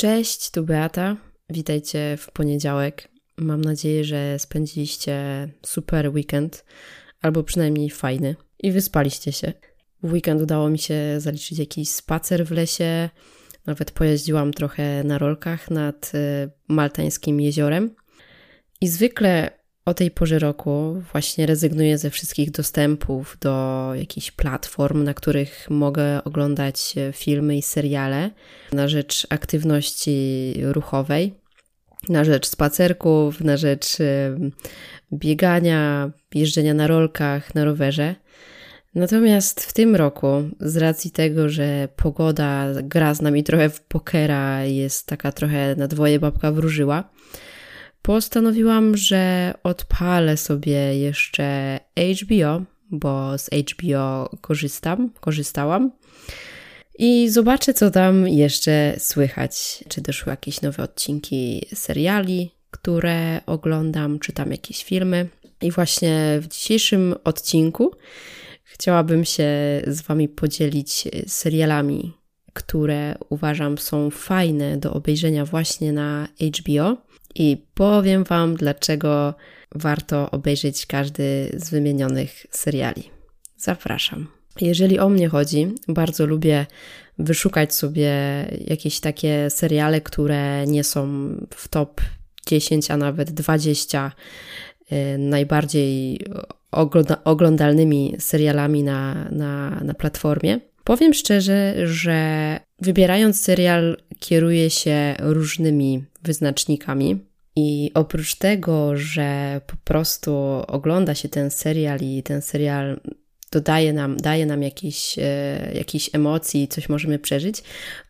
Cześć, tu Beata. Witajcie w poniedziałek. Mam nadzieję, że spędziliście super weekend, albo przynajmniej fajny i wyspaliście się. W weekend udało mi się zaliczyć jakiś spacer w lesie, nawet pojeździłam trochę na rolkach nad y, maltańskim jeziorem. I zwykle o tej porze roku właśnie rezygnuję ze wszystkich dostępów do jakichś platform, na których mogę oglądać filmy i seriale na rzecz aktywności ruchowej, na rzecz spacerków, na rzecz biegania, jeżdżenia na rolkach, na rowerze. Natomiast w tym roku, z racji tego, że pogoda gra z nami trochę w pokera, jest taka trochę na dwoje babka wróżyła, postanowiłam, że odpalę sobie jeszcze HBO, bo z HBO korzystam, korzystałam. I zobaczę, co tam jeszcze słychać. Czy doszły jakieś nowe odcinki seriali, które oglądam, czy tam jakieś filmy. I właśnie w dzisiejszym odcinku chciałabym się z Wami podzielić serialami, które uważam są fajne do obejrzenia właśnie na HBO i powiem Wam, dlaczego warto obejrzeć każdy z wymienionych seriali. Zapraszam. Jeżeli o mnie chodzi, bardzo lubię wyszukać sobie jakieś takie seriale, które nie są w top 10, a nawet 20 y, najbardziej oglądalnymi serialami na, na, na platformie. Powiem szczerze, że wybierając serial, kieruję się różnymi wyznacznikami. I oprócz tego, że po prostu ogląda się ten serial i ten serial dodaje nam, daje nam jakieś, e, jakieś emocji, coś możemy przeżyć,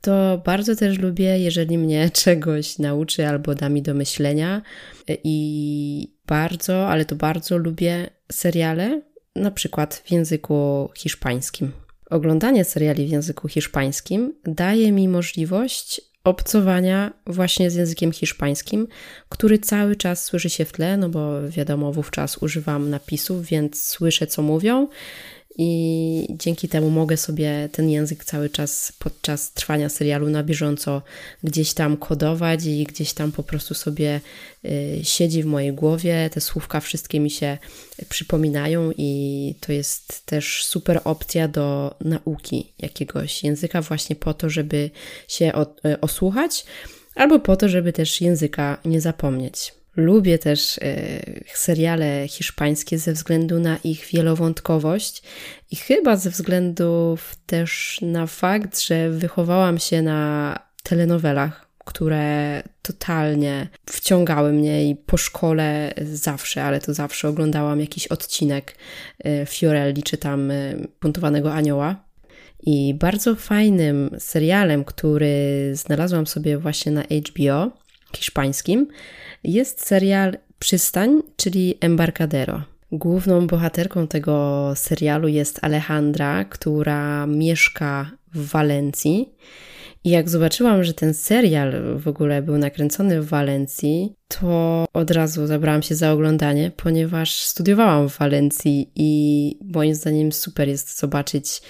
to bardzo też lubię, jeżeli mnie czegoś nauczy albo da mi do myślenia. I bardzo, ale to bardzo lubię seriale, na przykład w języku hiszpańskim. Oglądanie seriali w języku hiszpańskim daje mi możliwość obcowania właśnie z językiem hiszpańskim, który cały czas słyszy się w tle, no bo wiadomo, wówczas używam napisów, więc słyszę, co mówią i dzięki temu mogę sobie ten język cały czas podczas trwania serialu na bieżąco gdzieś tam kodować i gdzieś tam po prostu sobie y, siedzi w mojej głowie. Te słówka wszystkie mi się przypominają i to jest też super opcja do nauki jakiegoś języka, właśnie po to, żeby się y, osłuchać, albo po to, żeby też języka nie zapomnieć. Lubię też e, seriale hiszpańskie ze względu na ich wielowątkowość i chyba ze względu też na fakt, że wychowałam się na telenowelach, które totalnie wciągały mnie i po szkole zawsze, ale to zawsze oglądałam jakiś odcinek e, Fiorelli czy tam Puntowanego Anioła. I bardzo fajnym serialem, który znalazłam sobie właśnie na HBO hiszpańskim, jest serial Przystań, czyli Embarcadero. Główną bohaterką tego serialu jest Alejandra, która mieszka w Walencji. I jak zobaczyłam, że ten serial w ogóle był nakręcony w Walencji, to od razu zabrałam się za oglądanie, ponieważ studiowałam w Walencji i moim zdaniem super jest zobaczyć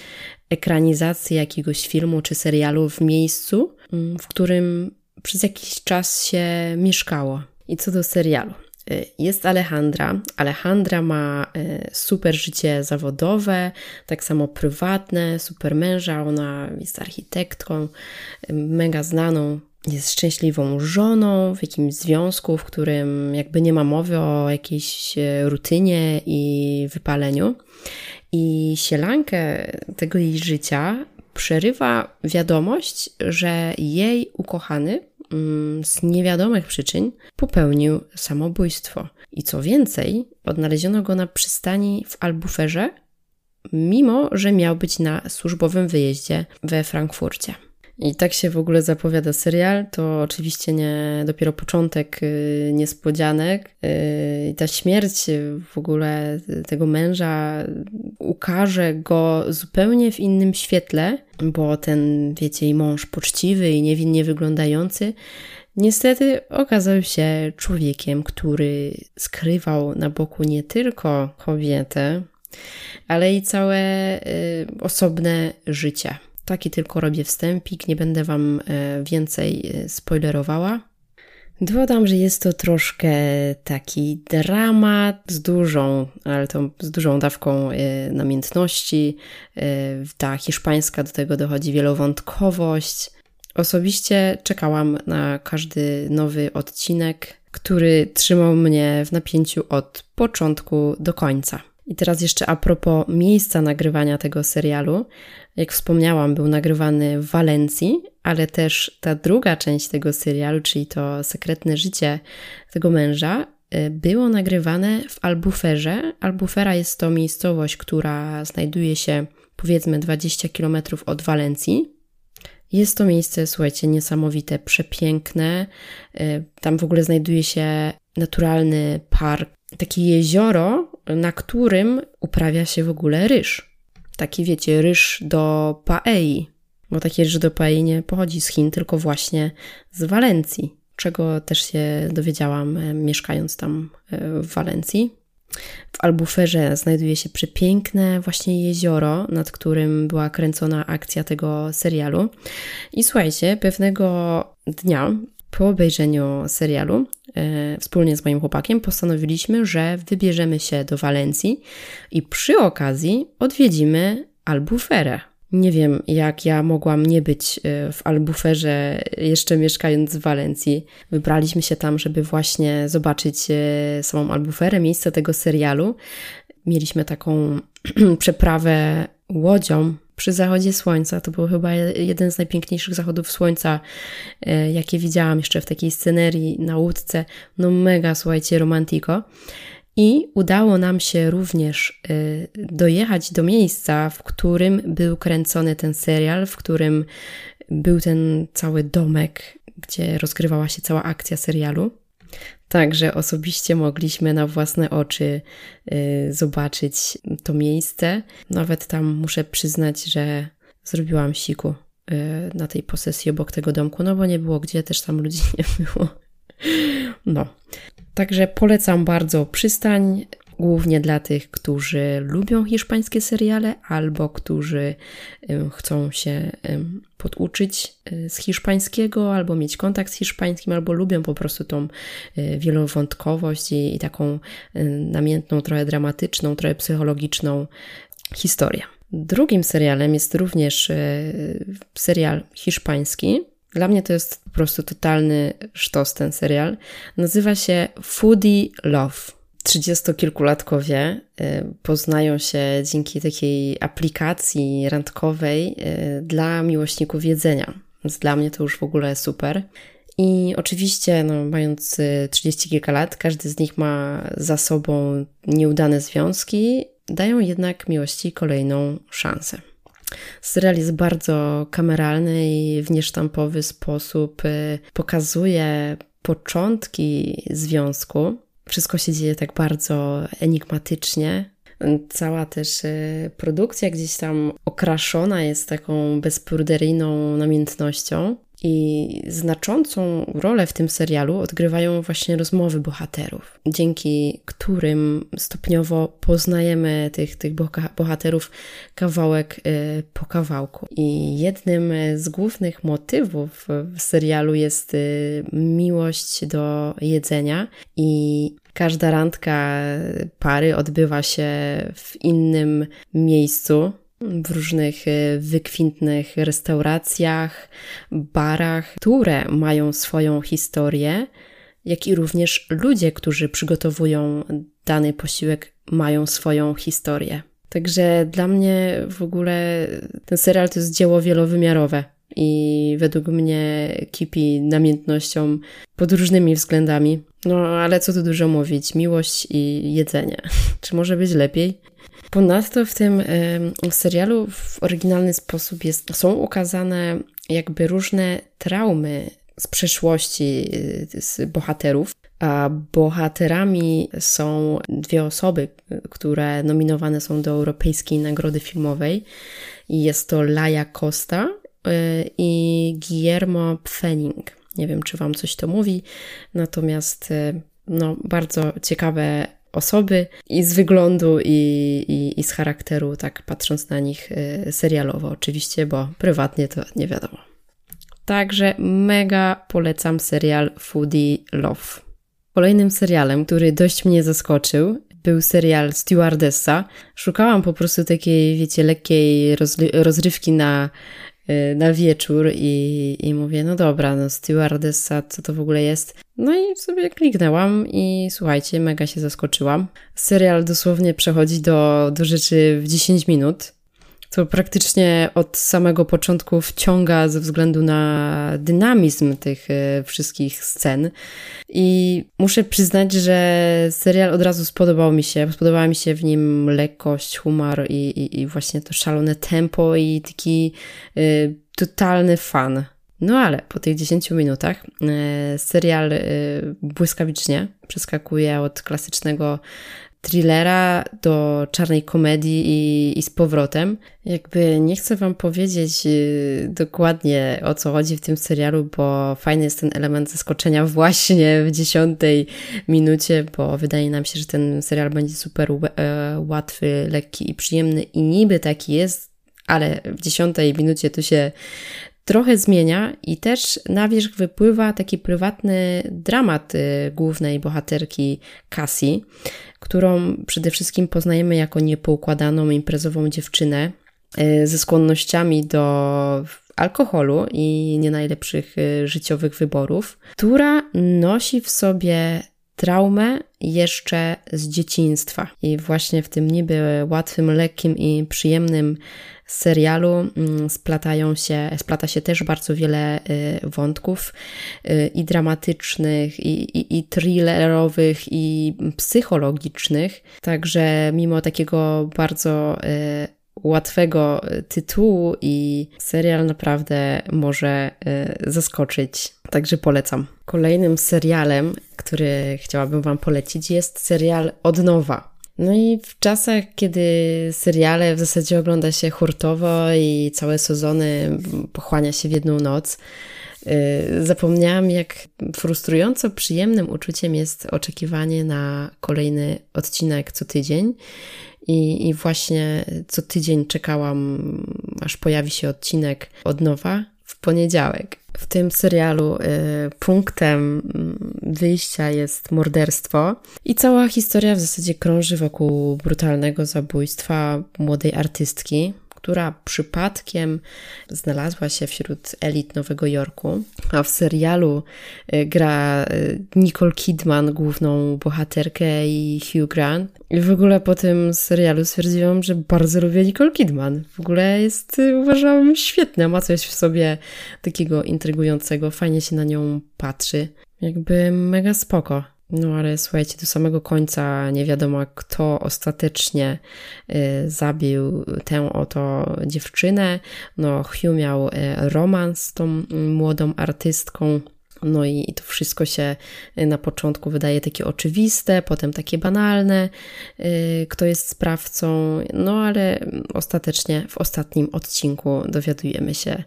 ekranizację jakiegoś filmu czy serialu w miejscu, mm, w którym przez jakiś czas się mieszkało. I co do serialu. Y, jest Alejandra. Alejandra ma y, super życie zawodowe, tak samo prywatne, super męża. Ona jest architektką, y, mega znaną. Jest szczęśliwą żoną w jakimś związku, w którym jakby nie ma mowy o jakiejś rutynie i wypaleniu. I sielankę tego jej życia przerywa wiadomość, że jej ukochany Mm, z niewiadomych przyczyn popełnił samobójstwo. I co więcej, odnaleziono go na przystani w Albuferze, mimo że miał być na służbowym wyjeździe we Frankfurcie. I tak się w ogóle zapowiada serial. To oczywiście nie dopiero początek y, niespodzianek. Y, I ta śmierć w ogóle tego męża ukaże go zupełnie w innym świetle, bo ten, wiecie, i mąż poczciwy i niewinnie wyglądający, niestety okazał się człowiekiem, który skrywał na boku nie tylko kobietę, ale i całe y, osobne życie Taki tylko robię wstępik, nie będę Wam więcej spoilerowała. Dodam, że jest to troszkę taki dramat z dużą, ale to z dużą dawką namiętności. Ta hiszpańska do tego dochodzi wielowątkowość. Osobiście czekałam na każdy nowy odcinek, który trzymał mnie w napięciu od początku do końca. I teraz jeszcze a propos miejsca nagrywania tego serialu. Jak wspomniałam, był nagrywany w Walencji, ale też ta druga część tego serialu, czyli to sekretne życie tego męża, y, było nagrywane w Albuferze. Albufera jest to miejscowość, która znajduje się powiedzmy 20 km od Walencji. Jest to miejsce, słuchajcie, niesamowite, przepiękne. Y, tam w ogóle znajduje się naturalny park, takie jezioro, na którym uprawia się w ogóle ryż. Taki, wiecie, ryż do paei, bo taki ryż do paei nie pochodzi z Chin, tylko właśnie z Walencji, czego też się dowiedziałam e, mieszkając tam e, w Walencji. W Albuferze znajduje się przepiękne właśnie jezioro, nad którym była kręcona akcja tego serialu. I słuchajcie, pewnego dnia po obejrzeniu serialu wspólnie z moim chłopakiem postanowiliśmy, że wybierzemy się do Walencji i przy okazji odwiedzimy Albuferę. Nie wiem, jak ja mogłam nie być e, w Albuferze, jeszcze mieszkając w Walencji. Wybraliśmy się tam, żeby właśnie zobaczyć e, samą Albuferę, miejsce tego serialu. Mieliśmy taką przeprawę łodzią przy zachodzie słońca. To był chyba jeden z najpiękniejszych zachodów słońca, e, jakie widziałam jeszcze w takiej scenerii na łódce. No mega, słuchajcie, romantiko. I udało nam się również e, dojechać do miejsca, w którym był kręcony ten serial, w którym był ten cały domek, gdzie rozgrywała się cała akcja serialu. Także osobiście mogliśmy na własne oczy y, zobaczyć to miejsce. Nawet tam muszę przyznać, że zrobiłam siku y, na tej posesji obok tego domku, no bo nie było gdzie, też tam ludzi nie było. No. Także polecam bardzo przystań głównie dla tych, którzy lubią hiszpańskie seriale albo którzy chcą się poduczyć y, z hiszpańskiego, albo mieć kontakt z hiszpańskim, albo lubią po prostu tą y, wielowątkowość i, i taką y, namiętną, trochę dramatyczną, trochę psychologiczną historię. Drugim serialem jest również serial hiszpański. Dla mnie to jest po prostu totalny sztos ten serial. Nazywa się Foodie Love trzydziestokilkulatkowie y, poznają się dzięki takiej aplikacji randkowej y, dla miłośników jedzenia. Więc dla mnie to już w ogóle super. I oczywiście, no, mając y, trzydzieści kilka lat, każdy z nich ma za sobą nieudane związki, dają jednak miłości kolejną szansę. Serial jest bardzo kameralny i w niesztampowy sposób pokazuje początki związku, wszystko się dzieje tak bardzo enigmatycznie. Cała też e, produkcja gdzieś tam okraszona jest taką bezpruderyjną namiętnością. I znaczącą rolę w tym serialu odgrywają właśnie rozmowy bohaterów, dzięki którym stopniowo poznajemy tych, tych bohaterów kawałek y, po kawałku. I jednym z głównych motywów w serialu jest miłość do jedzenia i każda randka pary odbywa się w innym miejscu, w różnych e, wykwintnych restauracjach, barach, które mają swoją historię, jak i również ludzie, którzy przygotowują dany posiłek, mają swoją historię. Także dla mnie w ogóle ten serial to jest dzieło wielowymiarowe i według mnie kipi namiętnością pod różnymi względami. No ale co tu dużo mówić, miłość i jedzenie. Czy może być lepiej? Ponadto w tym serialu w oryginalny sposób jest, są ukazane jakby różne traumy z przeszłości y, z bohaterów. A bohaterami są dwie osoby, które nominowane są do Europejskiej Nagrody Filmowej. Jest to Laia Costa i Guillermo Pfenning. Nie wiem, czy Wam coś to mówi, natomiast y, no, bardzo ciekawe osoby i z wyglądu, i, i, i z charakteru, tak patrząc na nich y, serialowo, oczywiście, bo prywatnie to nie wiadomo. Także mega polecam serial Foodie Love. Kolejnym serialem, który dość mnie zaskoczył, był serial Stewardessa. Szukałam po prostu takiej, wiecie, lekkiej rozrywki na Y, na wieczór i, i mówię, no dobra, no stewardessa, co to w ogóle jest? No i sobie kliknęłam i słuchajcie, mega się zaskoczyłam. Serial dosłownie przechodzi do, do rzeczy w 10 minut to praktycznie od samego początku wciąga ze względu na dynamizm tych e, wszystkich scen. I muszę przyznać, że serial od razu spodobał mi się. Spodobała mi się w nim lekkość, humor i, i, i właśnie to szalone tempo i taki y, totalny fan. No ale po tych 10 minutach y, serial błyskawicznie przeskakuje od klasycznego thrillera do czarnej komedii i, i z powrotem. Jakby nie chcę Wam powiedzieć y, dokładnie o co chodzi w tym serialu, bo fajny jest ten element zaskoczenia właśnie w dziesiątej minucie, bo wydaje nam się, że ten serial będzie super e, łatwy, lekki i przyjemny i niby taki jest, ale w dziesiątej minucie to się trochę zmienia i też na wierzch wypływa taki prywatny dramat y, głównej bohaterki Cassie, którą przede wszystkim poznajemy jako niepoukładaną imprezową dziewczynę y, ze skłonnościami do alkoholu i nie najlepszych y, życiowych wyborów, która nosi w sobie traumę jeszcze z dzieciństwa. I właśnie w tym niby łatwym, lekkim i przyjemnym serialu mm, splatają się, splata się też bardzo wiele y, wątków y, i dramatycznych, i, i, i thrillerowych, i psychologicznych. Także mimo takiego bardzo y, łatwego tytułu i serial naprawdę może zaskoczyć. Także polecam. Kolejnym serialem, który chciałabym Wam polecić, jest serial Od Nowa. No i w czasach, kiedy seriale w zasadzie ogląda się hurtowo i całe sezony pochłania się w jedną noc, zapomniałam, jak frustrująco przyjemnym uczuciem jest oczekiwanie na kolejny odcinek co tydzień. I, I właśnie co tydzień czekałam, aż pojawi się odcinek od nowa w poniedziałek. W tym serialu y, punktem mm, wyjścia jest morderstwo i cała historia w zasadzie krąży wokół brutalnego zabójstwa młodej artystki, która przypadkiem znalazła się wśród elit Nowego Jorku, a w serialu y, gra y, Nicole Kidman główną bohaterkę i Hugh Grant. I w ogóle po tym serialu stwierdziłam, że bardzo lubię Nicole Kidman. W ogóle jest, y, uważam, świetna. Ma coś w sobie takiego intrygującego. Fajnie się na nią patrzy. Jakby mega spoko. No ale słuchajcie, do samego końca nie wiadomo, kto ostatecznie y, zabił tę oto dziewczynę. No, Hugh miał y, romans z tą młodą artystką. No i, to wszystko się y, na początku wydaje takie oczywiste, potem takie banalne, kto jest sprawcą, no ale ostatecznie w ostatnim odcinku dowiadujemy się,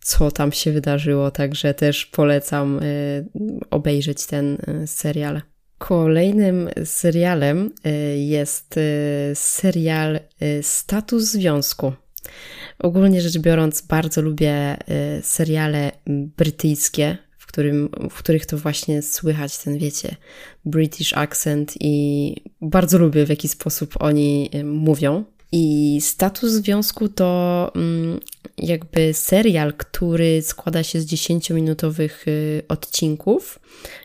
co tam się wydarzyło, także też polecam obejrzeć ten serial. Kolejnym serialem jest serial Status Związku. Ogólnie rzecz biorąc, bardzo lubię seriale brytyjskie, którym, w których to właśnie słychać ten, wiecie, British accent i bardzo lubię w jaki sposób oni mówią. I status związku to mm, jakby serial, który składa się z 10-minutowych y, odcinków.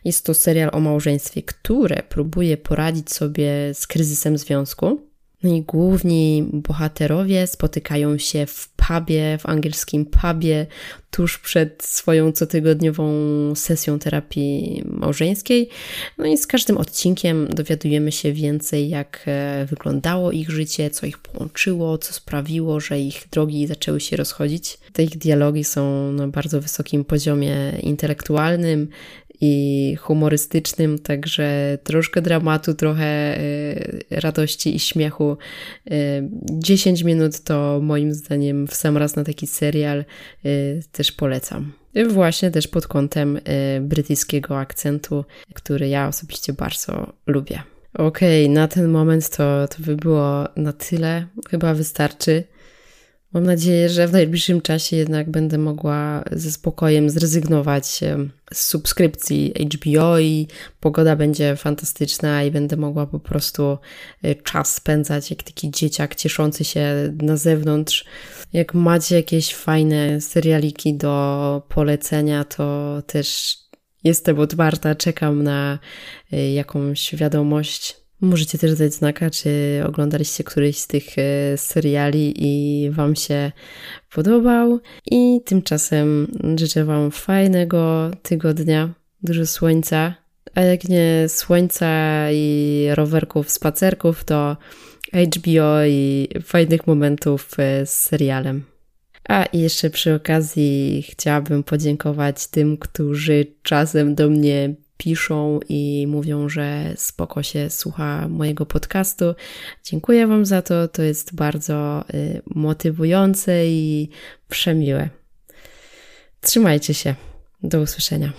Jest to serial o małżeństwie, które próbuje poradzić sobie z kryzysem związku. No i główni bohaterowie spotykają się w pubie, w angielskim pubie, tuż przed swoją cotygodniową sesją terapii małżeńskiej. No i z każdym odcinkiem dowiadujemy się więcej, jak e, wyglądało ich życie, co ich połączyło, co sprawiło, że ich drogi zaczęły się rozchodzić. Te ich dialogi są na bardzo wysokim poziomie intelektualnym, i humorystycznym, także troszkę dramatu, trochę y, radości i śmiechu. 10 y, minut to moim zdaniem w sam raz na taki serial y, też polecam. Właśnie też pod kątem brytyjskiego akcentu, który ja osobiście bardzo lubię. Okej, okay, na ten moment to, to by było na tyle. Chyba wystarczy. Mam nadzieję, że w najbliższym czasie jednak będę mogła ze spokojem zrezygnować z subskrypcji HBO i pogoda będzie fantastyczna i będę mogła po prostu e, czas spędzać jak taki dzieciak cieszący się na zewnątrz. Jak macie jakieś fajne serialiki do polecenia, to też jestem otwarta, czekam na e, jakąś wiadomość Możecie też dać znaka, czy oglądaliście któryś z tych e, seriali i Wam się podobał. I tymczasem życzę Wam fajnego tygodnia, dużo słońca. A jak nie słońca i rowerków, spacerków, to HBO i fajnych momentów e, z serialem. A jeszcze przy okazji chciałabym podziękować tym, którzy czasem do mnie piszą i mówią, że spoko się słucha mojego podcastu. Dziękuję Wam za to, to jest bardzo y, motywujące i przemiłe. Trzymajcie się. Do usłyszenia.